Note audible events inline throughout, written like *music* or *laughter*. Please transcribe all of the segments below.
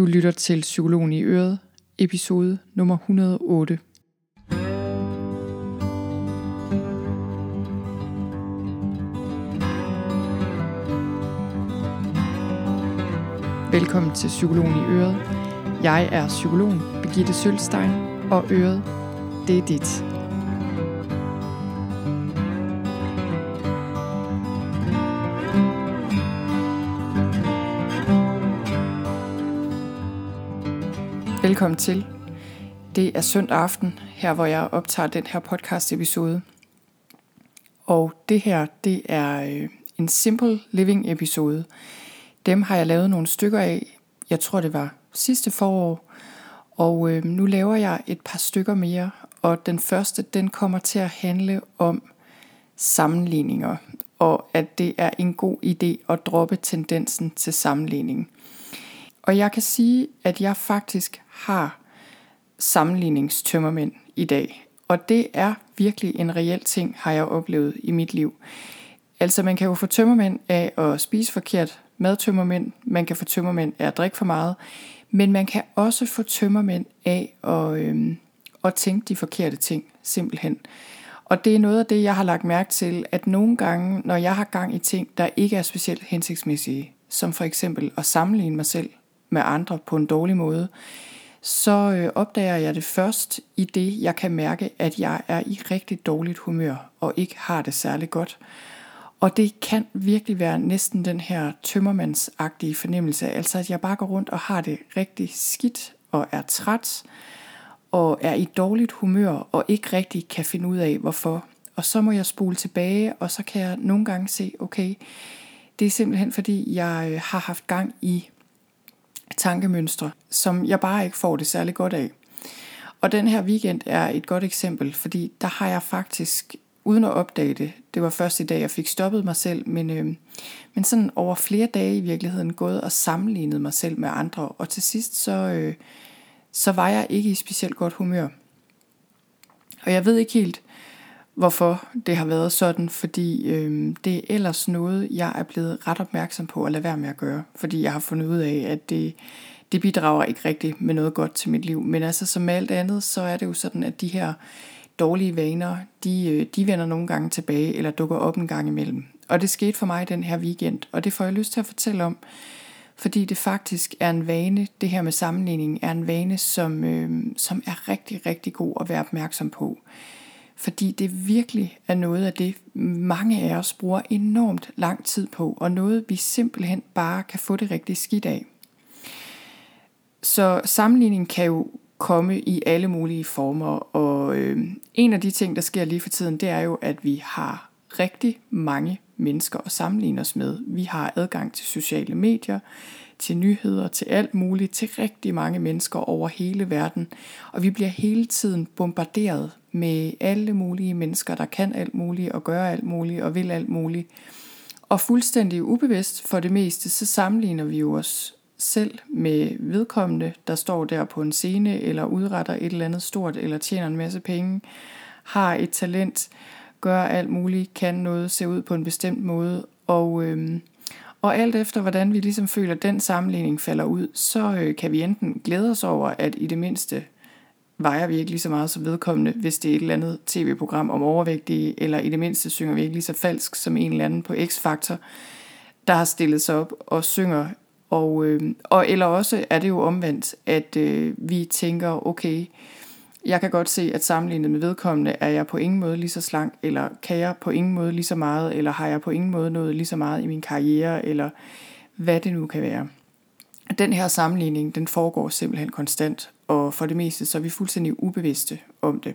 Du lytter til Psykologen i Øret, episode nummer 108. Velkommen til Psykologen i Øret. Jeg er psykologen Birgitte Sølstein, og Øret, det er dit. Velkommen til. Det er søndag aften, her hvor jeg optager den her podcast episode. Og det her, det er øh, en Simple Living episode. Dem har jeg lavet nogle stykker af. Jeg tror det var sidste forår. Og øh, nu laver jeg et par stykker mere. Og den første, den kommer til at handle om sammenligninger. Og at det er en god idé at droppe tendensen til sammenligning. Og jeg kan sige, at jeg faktisk har sammenligningstømmermænd i dag. Og det er virkelig en reel ting, har jeg oplevet i mit liv. Altså man kan jo få tømmermænd af at spise forkert, madtømmermænd, man kan få tømmermænd af at drikke for meget, men man kan også få tømmermænd af at, øhm, at tænke de forkerte ting, simpelthen. Og det er noget af det, jeg har lagt mærke til, at nogle gange, når jeg har gang i ting, der ikke er specielt hensigtsmæssige, som for eksempel at sammenligne mig selv med andre på en dårlig måde, så øh, opdager jeg det først i det, jeg kan mærke, at jeg er i rigtig dårligt humør og ikke har det særlig godt. Og det kan virkelig være næsten den her tømmermandsagtige fornemmelse, altså at jeg bare går rundt og har det rigtig skidt og er træt og er i dårligt humør og ikke rigtig kan finde ud af hvorfor. Og så må jeg spole tilbage, og så kan jeg nogle gange se, okay, det er simpelthen fordi, jeg øh, har haft gang i tankemønstre, som jeg bare ikke får det særlig godt af. Og den her weekend er et godt eksempel, fordi der har jeg faktisk, uden at opdage det, det var først i dag, jeg fik stoppet mig selv, men, øh, men sådan over flere dage i virkeligheden gået og sammenlignet mig selv med andre, og til sidst så, øh, så var jeg ikke i specielt godt humør. Og jeg ved ikke helt, hvorfor det har været sådan, fordi øh, det er ellers noget, jeg er blevet ret opmærksom på at lade være med at gøre, fordi jeg har fundet ud af, at det, det bidrager ikke rigtigt med noget godt til mit liv. Men altså som med alt andet, så er det jo sådan, at de her dårlige vaner, de, øh, de vender nogle gange tilbage, eller dukker op en gang imellem. Og det skete for mig den her weekend, og det får jeg lyst til at fortælle om, fordi det faktisk er en vane, det her med sammenligning, er en vane, som, øh, som er rigtig, rigtig god at være opmærksom på. Fordi det virkelig er noget af det, mange af os bruger enormt lang tid på, og noget vi simpelthen bare kan få det rigtig skidt af. Så sammenligning kan jo komme i alle mulige former, og øh, en af de ting, der sker lige for tiden, det er jo, at vi har rigtig mange mennesker at sammenligne os med. Vi har adgang til sociale medier, til nyheder, til alt muligt, til rigtig mange mennesker over hele verden. Og vi bliver hele tiden bombarderet med alle mulige mennesker, der kan alt muligt og gør alt muligt og vil alt muligt. Og fuldstændig ubevidst for det meste, så sammenligner vi jo os selv med vedkommende, der står der på en scene eller udretter et eller andet stort eller tjener en masse penge, har et talent, gør alt muligt, kan noget, se ud på en bestemt måde. Og, øhm, og alt efter hvordan vi ligesom føler, at den sammenligning falder ud, så øh, kan vi enten glæde os over, at i det mindste vejer vi ikke lige så meget som vedkommende, hvis det er et eller andet tv-program om overvægtige, eller i det mindste synger vi ikke lige så falsk som en eller anden på X-Factor, der har stillet sig op og synger. Og, øh, og eller også er det jo omvendt, at øh, vi tænker, okay, jeg kan godt se, at sammenlignet med vedkommende er jeg på ingen måde lige så slank, eller kan jeg på ingen måde lige så meget, eller har jeg på ingen måde nået lige så meget i min karriere, eller hvad det nu kan være. Den her sammenligning, den foregår simpelthen konstant, og for det meste så er vi fuldstændig ubevidste om det.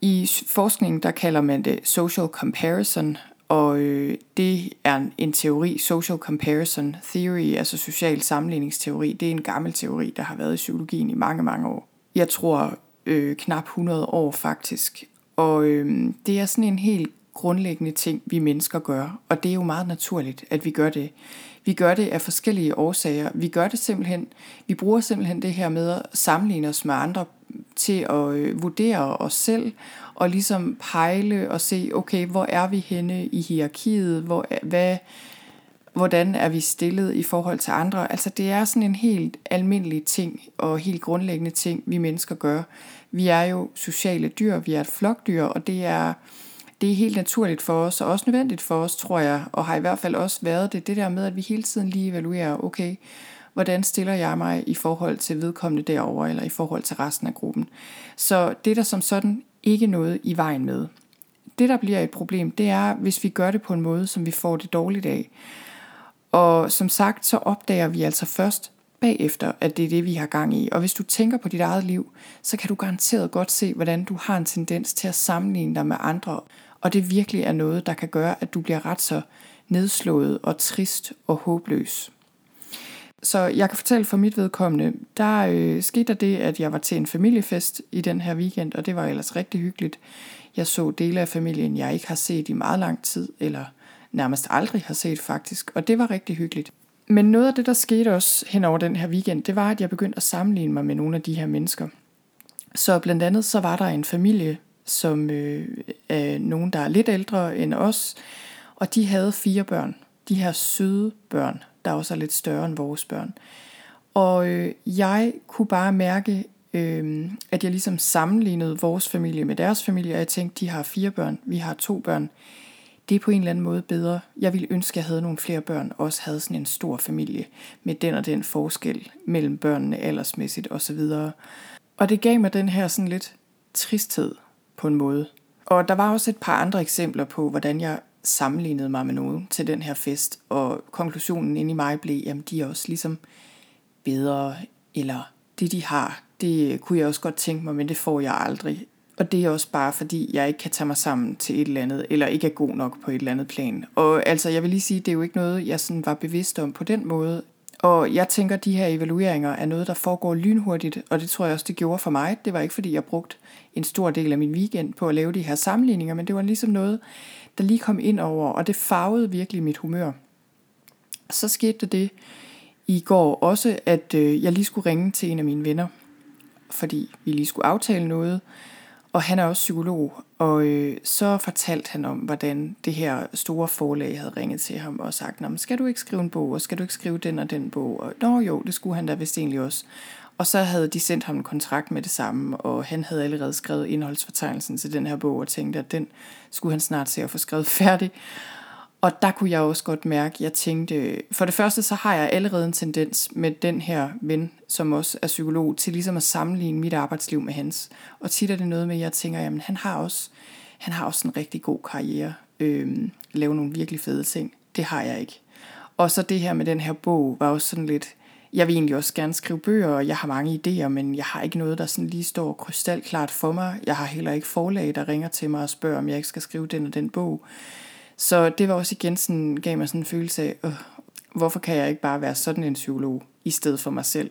I forskningen der kalder man det social comparison, og øh, det er en teori, social comparison theory, altså social sammenligningsteori. Det er en gammel teori, der har været i psykologien i mange, mange år. Jeg tror øh, knap 100 år faktisk. Og øh, det er sådan en helt grundlæggende ting, vi mennesker gør, og det er jo meget naturligt, at vi gør det. Vi gør det af forskellige årsager. Vi gør det simpelthen, vi bruger simpelthen det her med at sammenligne os med andre til at øh, vurdere os selv og ligesom pejle og se, okay, hvor er vi henne i hierarkiet, hvor, hvad, hvordan er vi stillet i forhold til andre. Altså det er sådan en helt almindelig ting og helt grundlæggende ting, vi mennesker gør. Vi er jo sociale dyr, vi er et flokdyr, og det er, det er helt naturligt for os, og også nødvendigt for os, tror jeg, og har i hvert fald også været det, det der med, at vi hele tiden lige evaluerer, okay, hvordan stiller jeg mig i forhold til vedkommende derover eller i forhold til resten af gruppen. Så det er der som sådan ikke noget i vejen med. Det, der bliver et problem, det er, hvis vi gør det på en måde, som vi får det dårligt af. Og som sagt, så opdager vi altså først bagefter, at det er det, vi har gang i. Og hvis du tænker på dit eget liv, så kan du garanteret godt se, hvordan du har en tendens til at sammenligne dig med andre. Og det virkelig er noget, der kan gøre, at du bliver ret så nedslået og trist og håbløs. Så jeg kan fortælle for mit vedkommende, der øh, skete der det, at jeg var til en familiefest i den her weekend, og det var ellers rigtig hyggeligt. Jeg så dele af familien, jeg ikke har set i meget lang tid, eller nærmest aldrig har set faktisk, og det var rigtig hyggeligt. Men noget af det, der skete også hen over den her weekend, det var, at jeg begyndte at sammenligne mig med nogle af de her mennesker. Så blandt andet så var der en familie, som øh, er nogen, der er lidt ældre end os, og de havde fire børn. De her søde børn, der også er lidt større end vores børn. Og øh, jeg kunne bare mærke, øh, at jeg ligesom sammenlignede vores familie med deres familie, og jeg tænkte, de har fire børn, vi har to børn. Det er på en eller anden måde bedre. Jeg ville ønske, at jeg havde nogle flere børn, og også havde sådan en stor familie med den og den forskel mellem børnene aldersmæssigt osv. Og det gav mig den her sådan lidt tristhed på en måde. Og der var også et par andre eksempler på, hvordan jeg sammenlignede mig med nogen til den her fest, og konklusionen inde i mig blev, at de er også ligesom bedre, eller det de har, det kunne jeg også godt tænke mig, men det får jeg aldrig. Og det er også bare fordi, jeg ikke kan tage mig sammen til et eller andet, eller ikke er god nok på et eller andet plan. Og altså, jeg vil lige sige, det er jo ikke noget, jeg sådan var bevidst om på den måde. Og jeg tænker, at de her evalueringer er noget, der foregår lynhurtigt, og det tror jeg også, det gjorde for mig. Det var ikke, fordi jeg brugte en stor del af min weekend på at lave de her sammenligninger, men det var ligesom noget, der lige kom ind over, og det farvede virkelig mit humør. Så skete det i går også, at øh, jeg lige skulle ringe til en af mine venner, fordi vi lige skulle aftale noget, og han er også psykolog, og øh, så fortalte han om, hvordan det her store forlag havde ringet til ham og sagt, skal du ikke skrive en bog, og skal du ikke skrive den og den bog? Og, Nå jo, det skulle han da vist egentlig også. Og så havde de sendt ham en kontrakt med det samme, og han havde allerede skrevet indholdsfortegnelsen til den her bog, og tænkte, at den skulle han snart se at få skrevet *laughs* færdig. Og der kunne jeg også godt mærke, jeg tænkte, for det første så har jeg allerede en tendens med den her ven, som også er psykolog, til ligesom at sammenligne mit arbejdsliv med hans. Og tit er det noget med, at jeg tænker, jamen han har også, han har også en rigtig god karriere, øh, lave nogle virkelig fede ting. Det har jeg ikke. Og så det her med den her bog var også sådan lidt, jeg vil egentlig også gerne skrive bøger, og jeg har mange idéer, men jeg har ikke noget, der sådan lige står krystalklart for mig. Jeg har heller ikke forlag, der ringer til mig og spørger, om jeg ikke skal skrive den og den bog. Så det var også igen sådan, gav mig sådan en følelse af, øh, hvorfor kan jeg ikke bare være sådan en psykolog, i stedet for mig selv.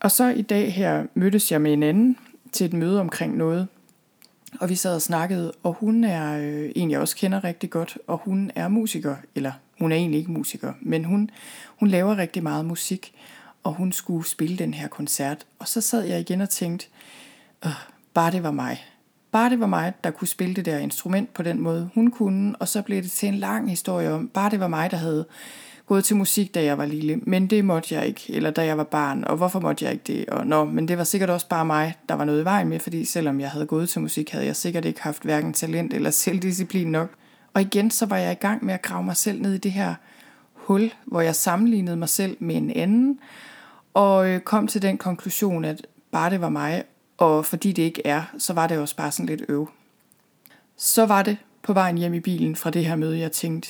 Og så i dag her mødtes jeg med en anden til et møde omkring noget, og vi sad og snakkede, og hun er øh, en, jeg også kender rigtig godt, og hun er musiker, eller hun er egentlig ikke musiker, men hun, hun laver rigtig meget musik, og hun skulle spille den her koncert. Og så sad jeg igen og tænkte, øh, bare det var mig. Bare det var mig, der kunne spille det der instrument på den måde, hun kunne, og så blev det til en lang historie om, bare det var mig, der havde gået til musik, da jeg var lille, men det måtte jeg ikke, eller da jeg var barn, og hvorfor måtte jeg ikke det? Og nå, men det var sikkert også bare mig, der var noget i vejen med, fordi selvom jeg havde gået til musik, havde jeg sikkert ikke haft hverken talent eller selvdisciplin nok. Og igen, så var jeg i gang med at grave mig selv ned i det her hul, hvor jeg sammenlignede mig selv med en anden, og øh, kom til den konklusion, at bare det var mig, og fordi det ikke er, så var det også bare sådan lidt øv. Så var det på vejen hjem i bilen fra det her møde, jeg tænkte,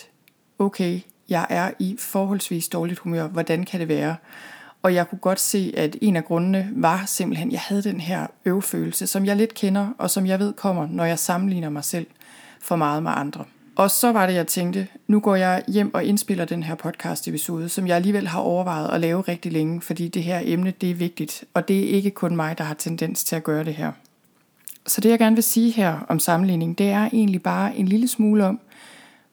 okay, jeg er i forholdsvis dårligt humør, hvordan kan det være? Og jeg kunne godt se, at en af grundene var simpelthen, at jeg havde den her øvfølelse, som jeg lidt kender, og som jeg ved kommer, når jeg sammenligner mig selv for meget med andre. Og så var det, jeg tænkte, nu går jeg hjem og indspiller den her podcast episode, som jeg alligevel har overvejet at lave rigtig længe, fordi det her emne, det er vigtigt, og det er ikke kun mig, der har tendens til at gøre det her. Så det jeg gerne vil sige her om sammenligning, det er egentlig bare en lille smule om,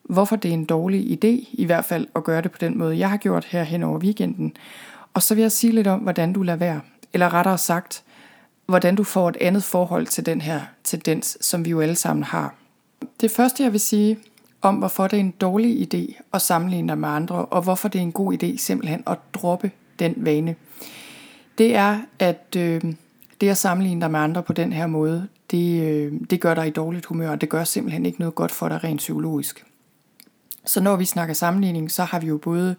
hvorfor det er en dårlig idé, i hvert fald at gøre det på den måde, jeg har gjort her hen over weekenden. Og så vil jeg sige lidt om, hvordan du lader være, eller rettere sagt, hvordan du får et andet forhold til den her tendens, som vi jo alle sammen har. Det første, jeg vil sige om, hvorfor det er en dårlig idé at sammenligne dig med andre, og hvorfor det er en god idé simpelthen at droppe den vane. Det er, at øh, det at sammenligne dig med andre på den her måde, det, øh, det gør dig i dårligt humør, og det gør simpelthen ikke noget godt for dig rent psykologisk. Så når vi snakker sammenligning, så har vi jo både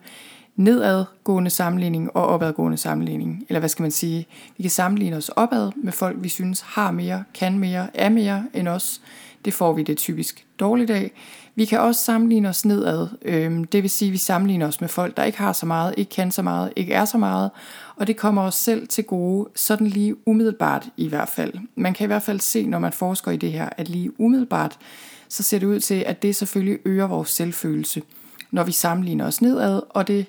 nedadgående sammenligning og opadgående sammenligning. Eller hvad skal man sige? Vi kan sammenligne os opad med folk, vi synes har mere, kan mere, er mere end os. Det får vi det typisk dårligt af. Vi kan også sammenligne os nedad. Øhm, det vil sige, at vi sammenligner os med folk, der ikke har så meget, ikke kan så meget, ikke er så meget. Og det kommer os selv til gode, sådan lige umiddelbart i hvert fald. Man kan i hvert fald se, når man forsker i det her, at lige umiddelbart, så ser det ud til, at det selvfølgelig øger vores selvfølelse, når vi sammenligner os nedad, og det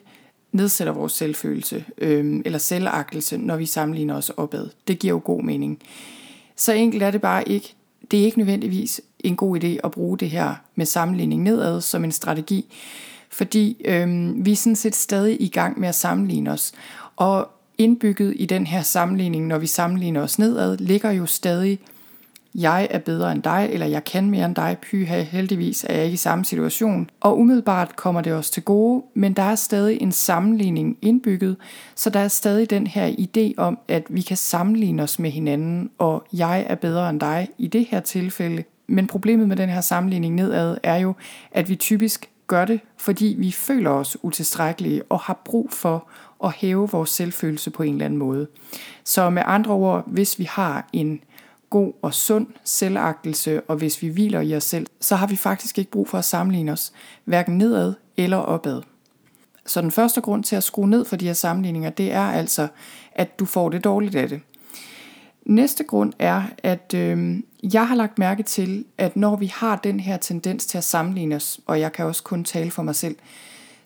nedsætter vores selvfølelse øh, eller selvagtelse, når vi sammenligner os opad. Det giver jo god mening. Så enkelt er det bare ikke. Det er ikke nødvendigvis en god idé at bruge det her med sammenligning nedad som en strategi, fordi øhm, vi er sådan set stadig i gang med at sammenligne os. Og indbygget i den her sammenligning, når vi sammenligner os nedad, ligger jo stadig jeg er bedre end dig, eller jeg kan mere end dig, pyha, heldigvis er jeg ikke i samme situation. Og umiddelbart kommer det os til gode, men der er stadig en sammenligning indbygget, så der er stadig den her idé om, at vi kan sammenligne os med hinanden, og jeg er bedre end dig i det her tilfælde. Men problemet med den her sammenligning nedad er jo, at vi typisk gør det, fordi vi føler os utilstrækkelige og har brug for at hæve vores selvfølelse på en eller anden måde. Så med andre ord, hvis vi har en god og sund selvagtelse, og hvis vi hviler i os selv, så har vi faktisk ikke brug for at sammenligne os, hverken nedad eller opad. Så den første grund til at skrue ned for de her sammenligninger, det er altså, at du får det dårligt af det. Næste grund er, at øh, jeg har lagt mærke til, at når vi har den her tendens til at sammenligne os, og jeg kan også kun tale for mig selv,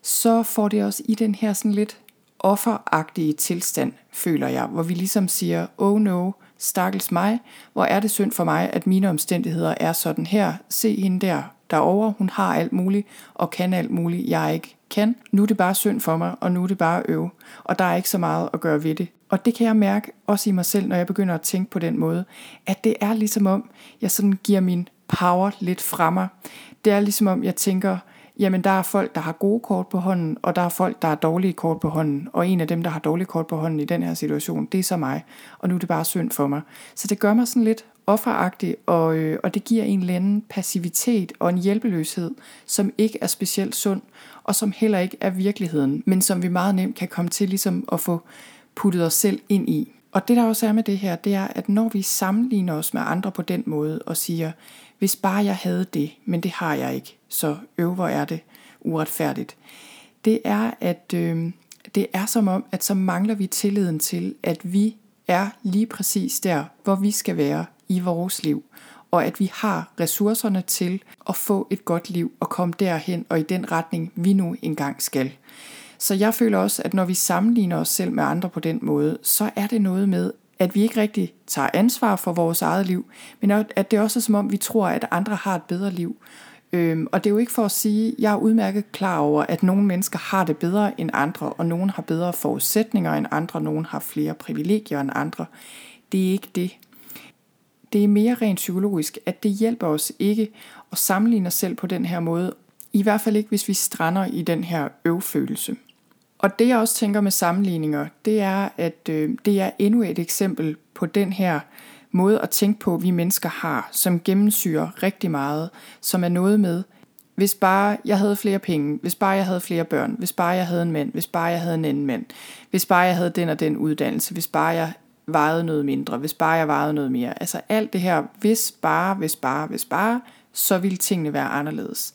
så får det os i den her sådan lidt offeragtige tilstand, føler jeg, hvor vi ligesom siger, oh no, stakkels mig, hvor er det synd for mig, at mine omstændigheder er sådan her. Se hende der, derovre, hun har alt muligt og kan alt muligt, jeg ikke kan. Nu er det bare synd for mig, og nu er det bare øve, og der er ikke så meget at gøre ved det. Og det kan jeg mærke også i mig selv, når jeg begynder at tænke på den måde, at det er ligesom om, jeg sådan giver min power lidt fra mig. Det er ligesom om, jeg tænker, jamen der er folk, der har gode kort på hånden, og der er folk, der har dårlige kort på hånden. Og en af dem, der har dårlige kort på hånden i den her situation, det er så mig. Og nu er det bare synd for mig. Så det gør mig sådan lidt offeragtig, og, øh, og det giver en eller anden passivitet og en hjælpeløshed, som ikke er specielt sund, og som heller ikke er virkeligheden, men som vi meget nemt kan komme til ligesom at få puttet os selv ind i. Og det der også er med det her, det er, at når vi sammenligner os med andre på den måde og siger, hvis bare jeg havde det, men det har jeg ikke, så øv hvor er det uretfærdigt. Det er, at øh, det er som om, at så mangler vi tilliden til, at vi er lige præcis der, hvor vi skal være i vores liv, og at vi har ressourcerne til at få et godt liv og komme derhen og i den retning, vi nu engang skal. Så jeg føler også, at når vi sammenligner os selv med andre på den måde, så er det noget med, at vi ikke rigtig tager ansvar for vores eget liv, men at det også er som om, vi tror, at andre har et bedre liv. Øhm, og det er jo ikke for at sige, at jeg er udmærket klar over, at nogle mennesker har det bedre end andre, og nogen har bedre forudsætninger end andre, nogen har flere privilegier end andre. Det er ikke det. Det er mere rent psykologisk, at det hjælper os ikke at sammenligne os selv på den her måde, i hvert fald ikke, hvis vi strander i den her øvfølelse. Og det jeg også tænker med sammenligninger, det er, at øh, det er endnu et eksempel på den her måde at tænke på, vi mennesker har, som gennemsyrer rigtig meget, som er noget med, hvis bare jeg havde flere penge, hvis bare jeg havde flere børn, hvis bare jeg havde en mand, hvis bare jeg havde en anden mand, hvis bare jeg havde den og den uddannelse, hvis bare jeg vejede noget mindre, hvis bare jeg vejede noget mere. Altså alt det her, hvis bare, hvis bare, hvis bare, så ville tingene være anderledes.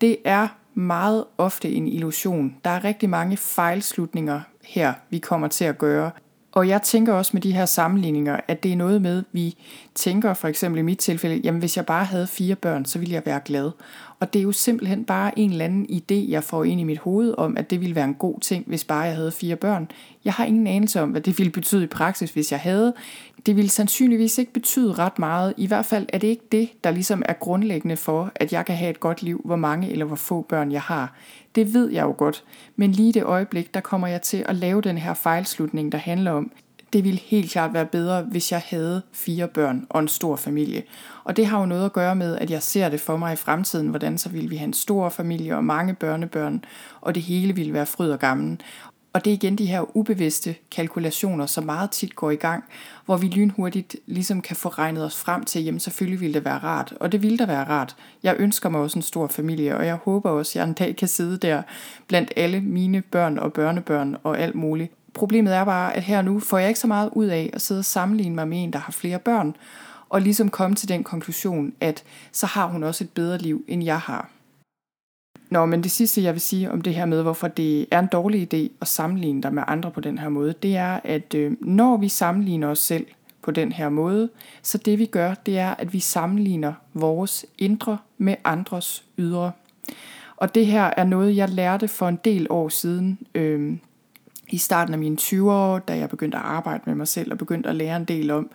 Det er meget ofte en illusion. Der er rigtig mange fejlslutninger her, vi kommer til at gøre. Og jeg tænker også med de her sammenligninger, at det er noget med, vi tænker for eksempel i mit tilfælde, jamen hvis jeg bare havde fire børn, så ville jeg være glad. Og det er jo simpelthen bare en eller anden idé, jeg får ind i mit hoved om, at det ville være en god ting, hvis bare jeg havde fire børn. Jeg har ingen anelse om, hvad det ville betyde i praksis, hvis jeg havde. Det ville sandsynligvis ikke betyde ret meget. I hvert fald er det ikke det, der ligesom er grundlæggende for, at jeg kan have et godt liv, hvor mange eller hvor få børn jeg har. Det ved jeg jo godt. Men lige det øjeblik, der kommer jeg til at lave den her fejlslutning, der handler om, det ville helt klart være bedre, hvis jeg havde fire børn og en stor familie. Og det har jo noget at gøre med, at jeg ser det for mig i fremtiden, hvordan så ville vi have en stor familie og mange børnebørn, og det hele ville være fryd og gammel. Og det er igen de her ubevidste kalkulationer, som meget tit går i gang, hvor vi lynhurtigt ligesom kan få regnet os frem til, jamen selvfølgelig ville det være rart, og det ville da være rart. Jeg ønsker mig også en stor familie, og jeg håber også, at jeg en dag kan sidde der blandt alle mine børn og børnebørn og alt muligt. Problemet er bare, at her nu får jeg ikke så meget ud af at sidde og sammenligne mig med en, der har flere børn, og ligesom komme til den konklusion, at så har hun også et bedre liv, end jeg har. Nå, men det sidste, jeg vil sige om det her med, hvorfor det er en dårlig idé at sammenligne dig med andre på den her måde, det er, at øh, når vi sammenligner os selv på den her måde, så det vi gør, det er, at vi sammenligner vores indre med andres ydre. Og det her er noget, jeg lærte for en del år siden, øh, i starten af mine 20'ere, da jeg begyndte at arbejde med mig selv og begyndte at lære en del om,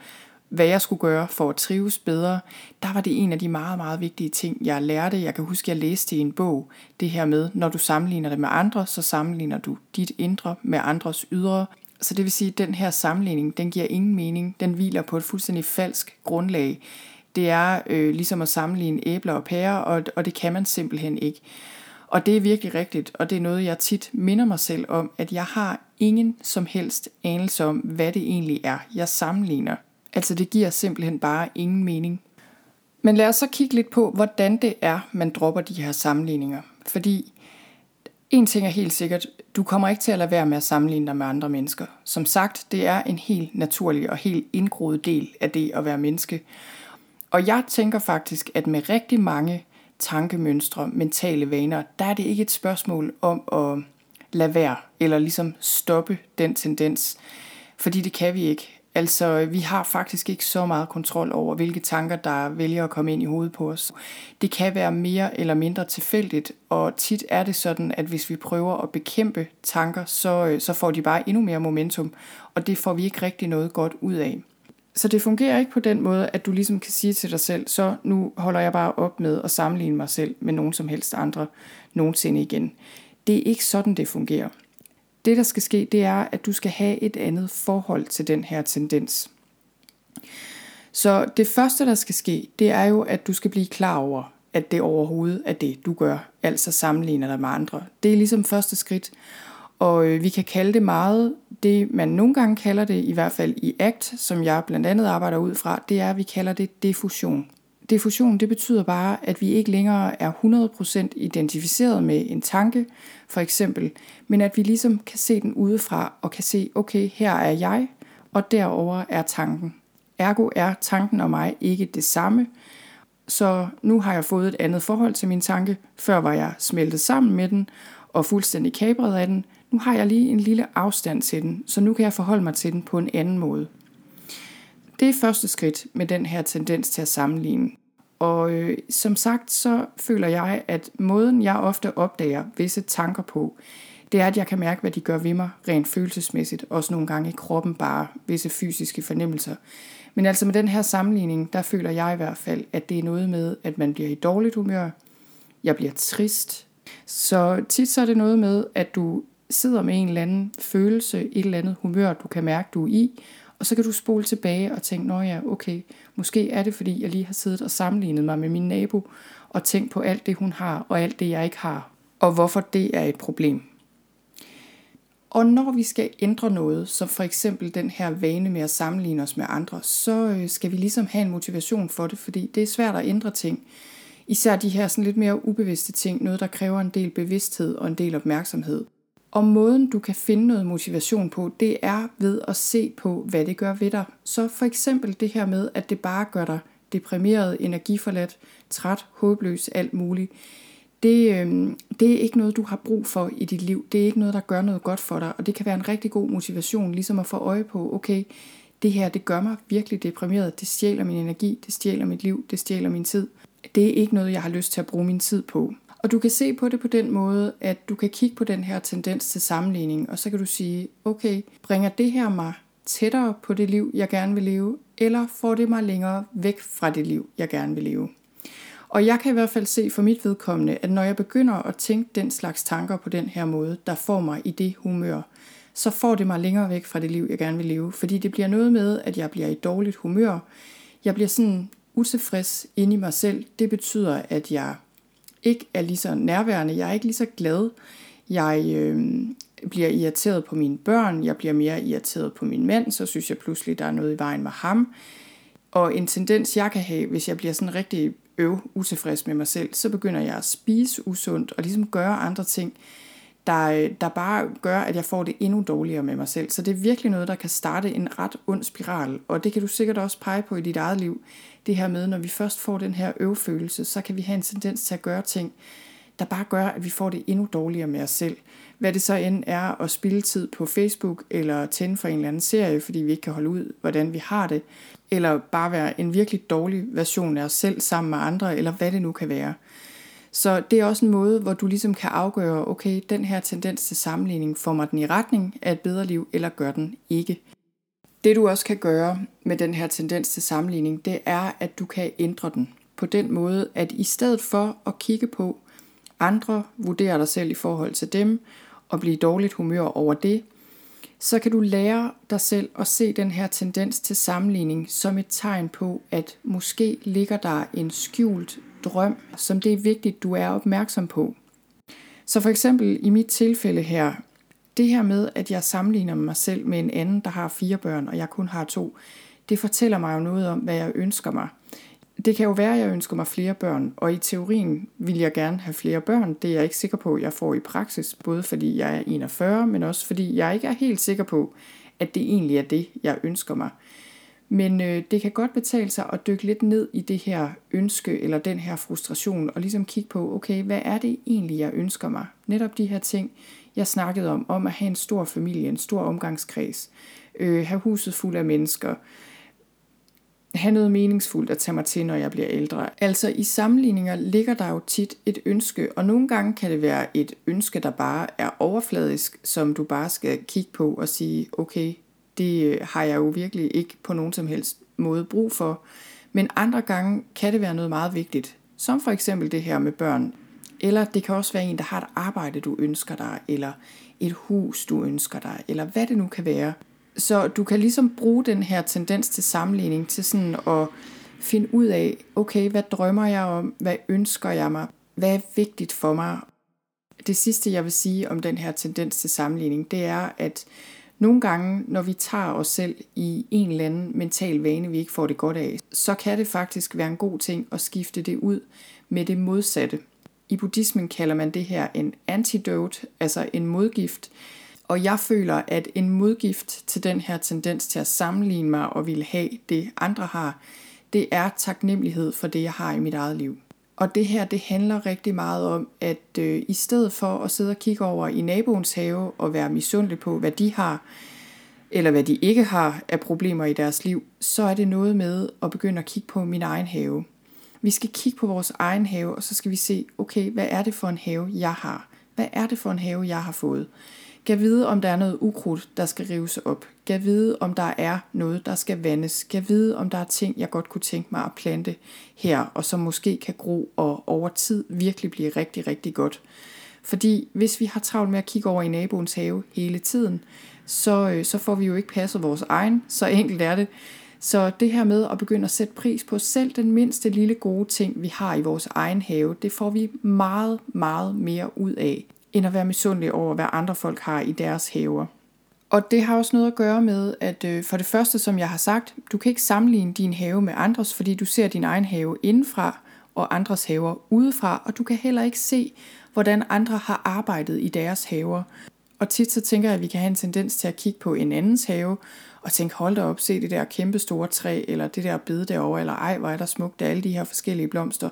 hvad jeg skulle gøre for at trives bedre, der var det en af de meget, meget vigtige ting, jeg lærte. Jeg kan huske, at jeg læste i en bog det her med, når du sammenligner det med andre, så sammenligner du dit indre med andres ydre. Så det vil sige, at den her sammenligning, den giver ingen mening. Den hviler på et fuldstændig falsk grundlag. Det er øh, ligesom at sammenligne æbler og pærer, og, og det kan man simpelthen ikke. Og det er virkelig rigtigt, og det er noget, jeg tit minder mig selv om, at jeg har ingen som helst anelse om, hvad det egentlig er, jeg sammenligner. Altså det giver simpelthen bare ingen mening. Men lad os så kigge lidt på, hvordan det er, man dropper de her sammenligninger. Fordi en ting er helt sikkert, du kommer ikke til at lade være med at sammenligne dig med andre mennesker. Som sagt, det er en helt naturlig og helt indgroet del af det at være menneske. Og jeg tænker faktisk, at med rigtig mange tankemønstre, mentale vaner, der er det ikke et spørgsmål om at lade være, eller ligesom stoppe den tendens. Fordi det kan vi ikke. Altså, vi har faktisk ikke så meget kontrol over, hvilke tanker, der vælger at komme ind i hovedet på os. Det kan være mere eller mindre tilfældigt, og tit er det sådan, at hvis vi prøver at bekæmpe tanker, så, øh, så får de bare endnu mere momentum, og det får vi ikke rigtig noget godt ud af. Så det fungerer ikke på den måde, at du ligesom kan sige til dig selv, så nu holder jeg bare op med at sammenligne mig selv med nogen som helst andre nogensinde igen. Det er ikke sådan, det fungerer. Det, der skal ske, det er, at du skal have et andet forhold til den her tendens. Så det første, der skal ske, det er jo, at du skal blive klar over, at det overhovedet er det, du gør, altså sammenligner dig med andre. Det er ligesom første skridt. Og øh, vi kan kalde det meget, det man nogle gange kalder det, i hvert fald i ACT, som jeg blandt andet arbejder ud fra, det er, at vi kalder det diffusion. Diffusion, det betyder bare, at vi ikke længere er 100% identificeret med en tanke, for eksempel, men at vi ligesom kan se den udefra og kan se, okay, her er jeg, og derover er tanken. Ergo er tanken og mig ikke det samme, så nu har jeg fået et andet forhold til min tanke. Før var jeg smeltet sammen med den og fuldstændig kabret af den. Nu har jeg lige en lille afstand til den, så nu kan jeg forholde mig til den på en anden måde. Det er første skridt med den her tendens til at sammenligne. Og øh, som sagt, så føler jeg, at måden jeg ofte opdager visse tanker på, det er, at jeg kan mærke, hvad de gør ved mig rent følelsesmæssigt, også nogle gange i kroppen, bare visse fysiske fornemmelser. Men altså med den her sammenligning, der føler jeg i hvert fald, at det er noget med, at man bliver i dårligt humør, jeg bliver trist. Så tit så er det noget med, at du sidder med en eller anden følelse, et eller andet humør, du kan mærke, du er i, og så kan du spole tilbage og tænke, nå ja, okay, måske er det, fordi jeg lige har siddet og sammenlignet mig med min nabo, og tænkt på alt det, hun har, og alt det, jeg ikke har, og hvorfor det er et problem. Og når vi skal ændre noget, som for eksempel den her vane med at sammenligne os med andre, så øh, skal vi ligesom have en motivation for det, fordi det er svært at ændre ting. Især de her sådan lidt mere ubevidste ting, noget der kræver en del bevidsthed og en del opmærksomhed. Og måden du kan finde noget motivation på, det er ved at se på, hvad det gør ved dig. Så for eksempel det her med, at det bare gør dig deprimeret, energiforladt, træt, håbløs, alt muligt. Det, øh, det er ikke noget, du har brug for i dit liv. Det er ikke noget, der gør noget godt for dig. Og det kan være en rigtig god motivation, ligesom at få øje på, okay, det her, det gør mig virkelig deprimeret. Det stjæler min energi, det stjæler mit liv, det stjæler min tid. Det er ikke noget, jeg har lyst til at bruge min tid på. Og du kan se på det på den måde, at du kan kigge på den her tendens til sammenligning, og så kan du sige, okay, bringer det her mig tættere på det liv, jeg gerne vil leve, eller får det mig længere væk fra det liv, jeg gerne vil leve? Og jeg kan i hvert fald se for mit vedkommende, at når jeg begynder at tænke den slags tanker på den her måde, der får mig i det humør, så får det mig længere væk fra det liv, jeg gerne vil leve. Fordi det bliver noget med, at jeg bliver i dårligt humør. Jeg bliver sådan utilfreds inde i mig selv. Det betyder, at jeg ikke er lige så nærværende. Jeg er ikke lige så glad. Jeg øh, bliver irriteret på mine børn. Jeg bliver mere irriteret på min mand. Så synes jeg pludselig, der er noget i vejen med ham. Og en tendens, jeg kan have, hvis jeg bliver sådan rigtig øv utilfreds med mig selv, så begynder jeg at spise usundt og ligesom gøre andre ting, der, øh, der bare gør, at jeg får det endnu dårligere med mig selv. Så det er virkelig noget, der kan starte en ret ond spiral, og det kan du sikkert også pege på i dit eget liv. Det her med, når vi først får den her øvfølelse, så kan vi have en tendens til at gøre ting, der bare gør, at vi får det endnu dårligere med os selv. Hvad det så end er at spille tid på Facebook, eller tænde for en eller anden serie, fordi vi ikke kan holde ud, hvordan vi har det, eller bare være en virkelig dårlig version af os selv sammen med andre, eller hvad det nu kan være. Så det er også en måde, hvor du ligesom kan afgøre, okay, den her tendens til sammenligning, får mig den i retning af et bedre liv, eller gør den ikke. Det du også kan gøre med den her tendens til sammenligning, det er, at du kan ændre den på den måde, at i stedet for at kigge på andre, vurdere dig selv i forhold til dem, og blive dårligt humør over det, så kan du lære dig selv at se den her tendens til sammenligning som et tegn på, at måske ligger der en skjult drøm, som det er vigtigt, du er opmærksom på. Så for eksempel i mit tilfælde her, det her med, at jeg sammenligner mig selv med en anden, der har fire børn, og jeg kun har to, det fortæller mig jo noget om, hvad jeg ønsker mig. Det kan jo være, at jeg ønsker mig flere børn, og i teorien vil jeg gerne have flere børn. Det er jeg ikke sikker på, at jeg får i praksis, både fordi jeg er 41, men også fordi jeg ikke er helt sikker på, at det egentlig er det, jeg ønsker mig. Men øh, det kan godt betale sig at dykke lidt ned i det her ønske eller den her frustration, og ligesom kigge på, okay, hvad er det egentlig, jeg ønsker mig? Netop de her ting, jeg snakkede om, om at have en stor familie, en stor omgangskreds, øh, have huset fuld af mennesker, have noget meningsfuldt at tage mig til, når jeg bliver ældre. Altså i sammenligninger ligger der jo tit et ønske, og nogle gange kan det være et ønske, der bare er overfladisk, som du bare skal kigge på og sige, okay, det øh, har jeg jo virkelig ikke på nogen som helst måde brug for. Men andre gange kan det være noget meget vigtigt, som for eksempel det her med børn. Eller det kan også være en, der har et arbejde, du ønsker dig, eller et hus, du ønsker dig, eller hvad det nu kan være. Så du kan ligesom bruge den her tendens til sammenligning til sådan at finde ud af, okay, hvad drømmer jeg om, hvad ønsker jeg mig, hvad er vigtigt for mig. Det sidste, jeg vil sige om den her tendens til sammenligning, det er, at nogle gange, når vi tager os selv i en eller anden mental vane, vi ikke får det godt af, så kan det faktisk være en god ting at skifte det ud med det modsatte. I buddhismen kalder man det her en antidote, altså en modgift. Og jeg føler, at en modgift til den her tendens til at sammenligne mig og ville have det, andre har, det er taknemmelighed for det, jeg har i mit eget liv. Og det her, det handler rigtig meget om, at øh, i stedet for at sidde og kigge over i naboens have og være misundelig på, hvad de har, eller hvad de ikke har af problemer i deres liv, så er det noget med at begynde at kigge på min egen have. Vi skal kigge på vores egen have, og så skal vi se, okay, hvad er det for en have, jeg har? Hvad er det for en have, jeg har fået? Kan vide, om der er noget ukrudt, der skal rives op. Gav vide, om der er noget, der skal vandes. Gav vide, om der er ting, jeg godt kunne tænke mig at plante her, og som måske kan gro og over tid virkelig blive rigtig, rigtig godt. Fordi hvis vi har travlt med at kigge over i naboens have hele tiden, så, øh, så får vi jo ikke passet vores egen. Så enkelt er det. Så det her med at begynde at sætte pris på selv den mindste lille gode ting, vi har i vores egen have, det får vi meget, meget mere ud af, end at være misundelig over, hvad andre folk har i deres haver. Og det har også noget at gøre med, at øh, for det første, som jeg har sagt, du kan ikke sammenligne din have med andres, fordi du ser din egen have indenfra og andres haver udefra, og du kan heller ikke se, hvordan andre har arbejdet i deres haver. Og tit så tænker jeg, at vi kan have en tendens til at kigge på en andens have, og tænke, hold da op, se det der kæmpe store træ, eller det der bede derovre, eller ej, hvor er der smukt, alle de her forskellige blomster.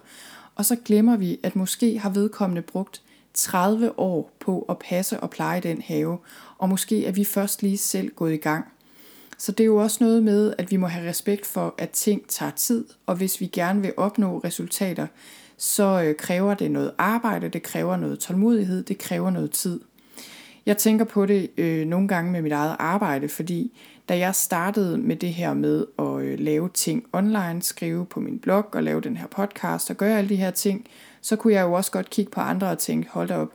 Og så glemmer vi, at måske har vedkommende brugt 30 år på at passe og pleje den have, og måske er vi først lige selv gået i gang. Så det er jo også noget med, at vi må have respekt for, at ting tager tid, og hvis vi gerne vil opnå resultater, så øh, kræver det noget arbejde, det kræver noget tålmodighed, det kræver noget tid. Jeg tænker på det øh, nogle gange med mit eget arbejde, fordi da jeg startede med det her med at øh, lave ting online, skrive på min blog og lave den her podcast og gøre alle de her ting, så kunne jeg jo også godt kigge på andre og tænke, hold da op,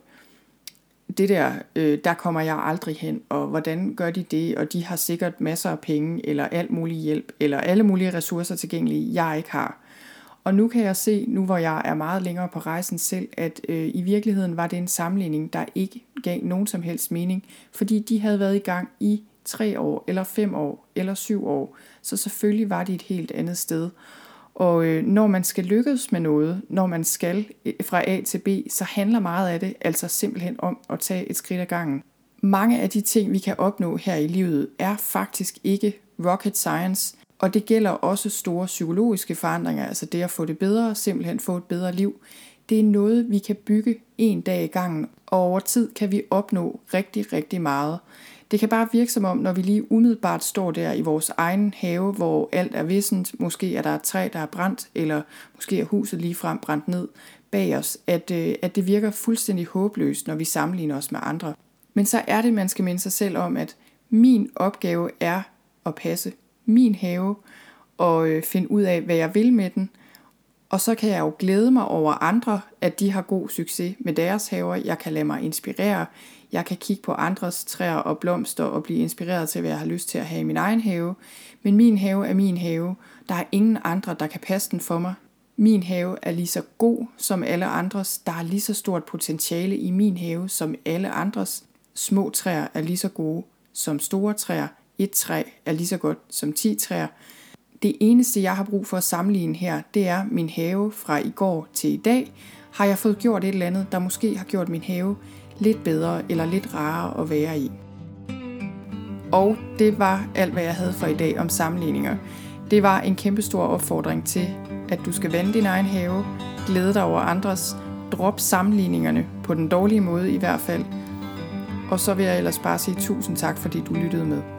det der, øh, der kommer jeg aldrig hen, og hvordan gør de det, og de har sikkert masser af penge, eller alt mulig hjælp, eller alle mulige ressourcer tilgængelige, jeg ikke har. Og nu kan jeg se, nu hvor jeg er meget længere på rejsen selv, at øh, i virkeligheden var det en sammenligning, der ikke gav nogen som helst mening, fordi de havde været i gang i tre år, eller fem år, eller syv år. Så selvfølgelig var de et helt andet sted. Og øh, når man skal lykkes med noget, når man skal øh, fra A til B, så handler meget af det altså simpelthen om at tage et skridt ad gangen. Mange af de ting, vi kan opnå her i livet, er faktisk ikke rocket science, og det gælder også store psykologiske forandringer, altså det at få det bedre, simpelthen få et bedre liv. Det er noget, vi kan bygge en dag i gangen, og over tid kan vi opnå rigtig, rigtig meget. Det kan bare virke som om, når vi lige umiddelbart står der i vores egen have, hvor alt er vissent, måske er der et træ, der er brændt, eller måske er huset lige frem brændt ned bag os, at, øh, at det virker fuldstændig håbløst, når vi sammenligner os med andre. Men så er det, man skal minde sig selv om, at min opgave er at passe min have og øh, finde ud af, hvad jeg vil med den. Og så kan jeg jo glæde mig over andre, at de har god succes med deres haver. Jeg kan lade mig inspirere. Jeg kan kigge på andres træer og blomster og blive inspireret til, hvad jeg har lyst til at have i min egen have. Men min have er min have. Der er ingen andre, der kan passe den for mig. Min have er lige så god som alle andres. Der er lige så stort potentiale i min have som alle andres. Små træer er lige så gode som store træer. Et træ er lige så godt som 10 træer. Det eneste, jeg har brug for at sammenligne her, det er min have fra i går til i dag. Har jeg fået gjort et eller andet, der måske har gjort min have lidt bedre eller lidt rarere at være i. Og det var alt, hvad jeg havde for i dag om sammenligninger. Det var en kæmpe stor opfordring til, at du skal vende din egen have, glæde dig over andres, drop sammenligningerne på den dårlige måde i hvert fald. Og så vil jeg ellers bare sige tusind tak, fordi du lyttede med.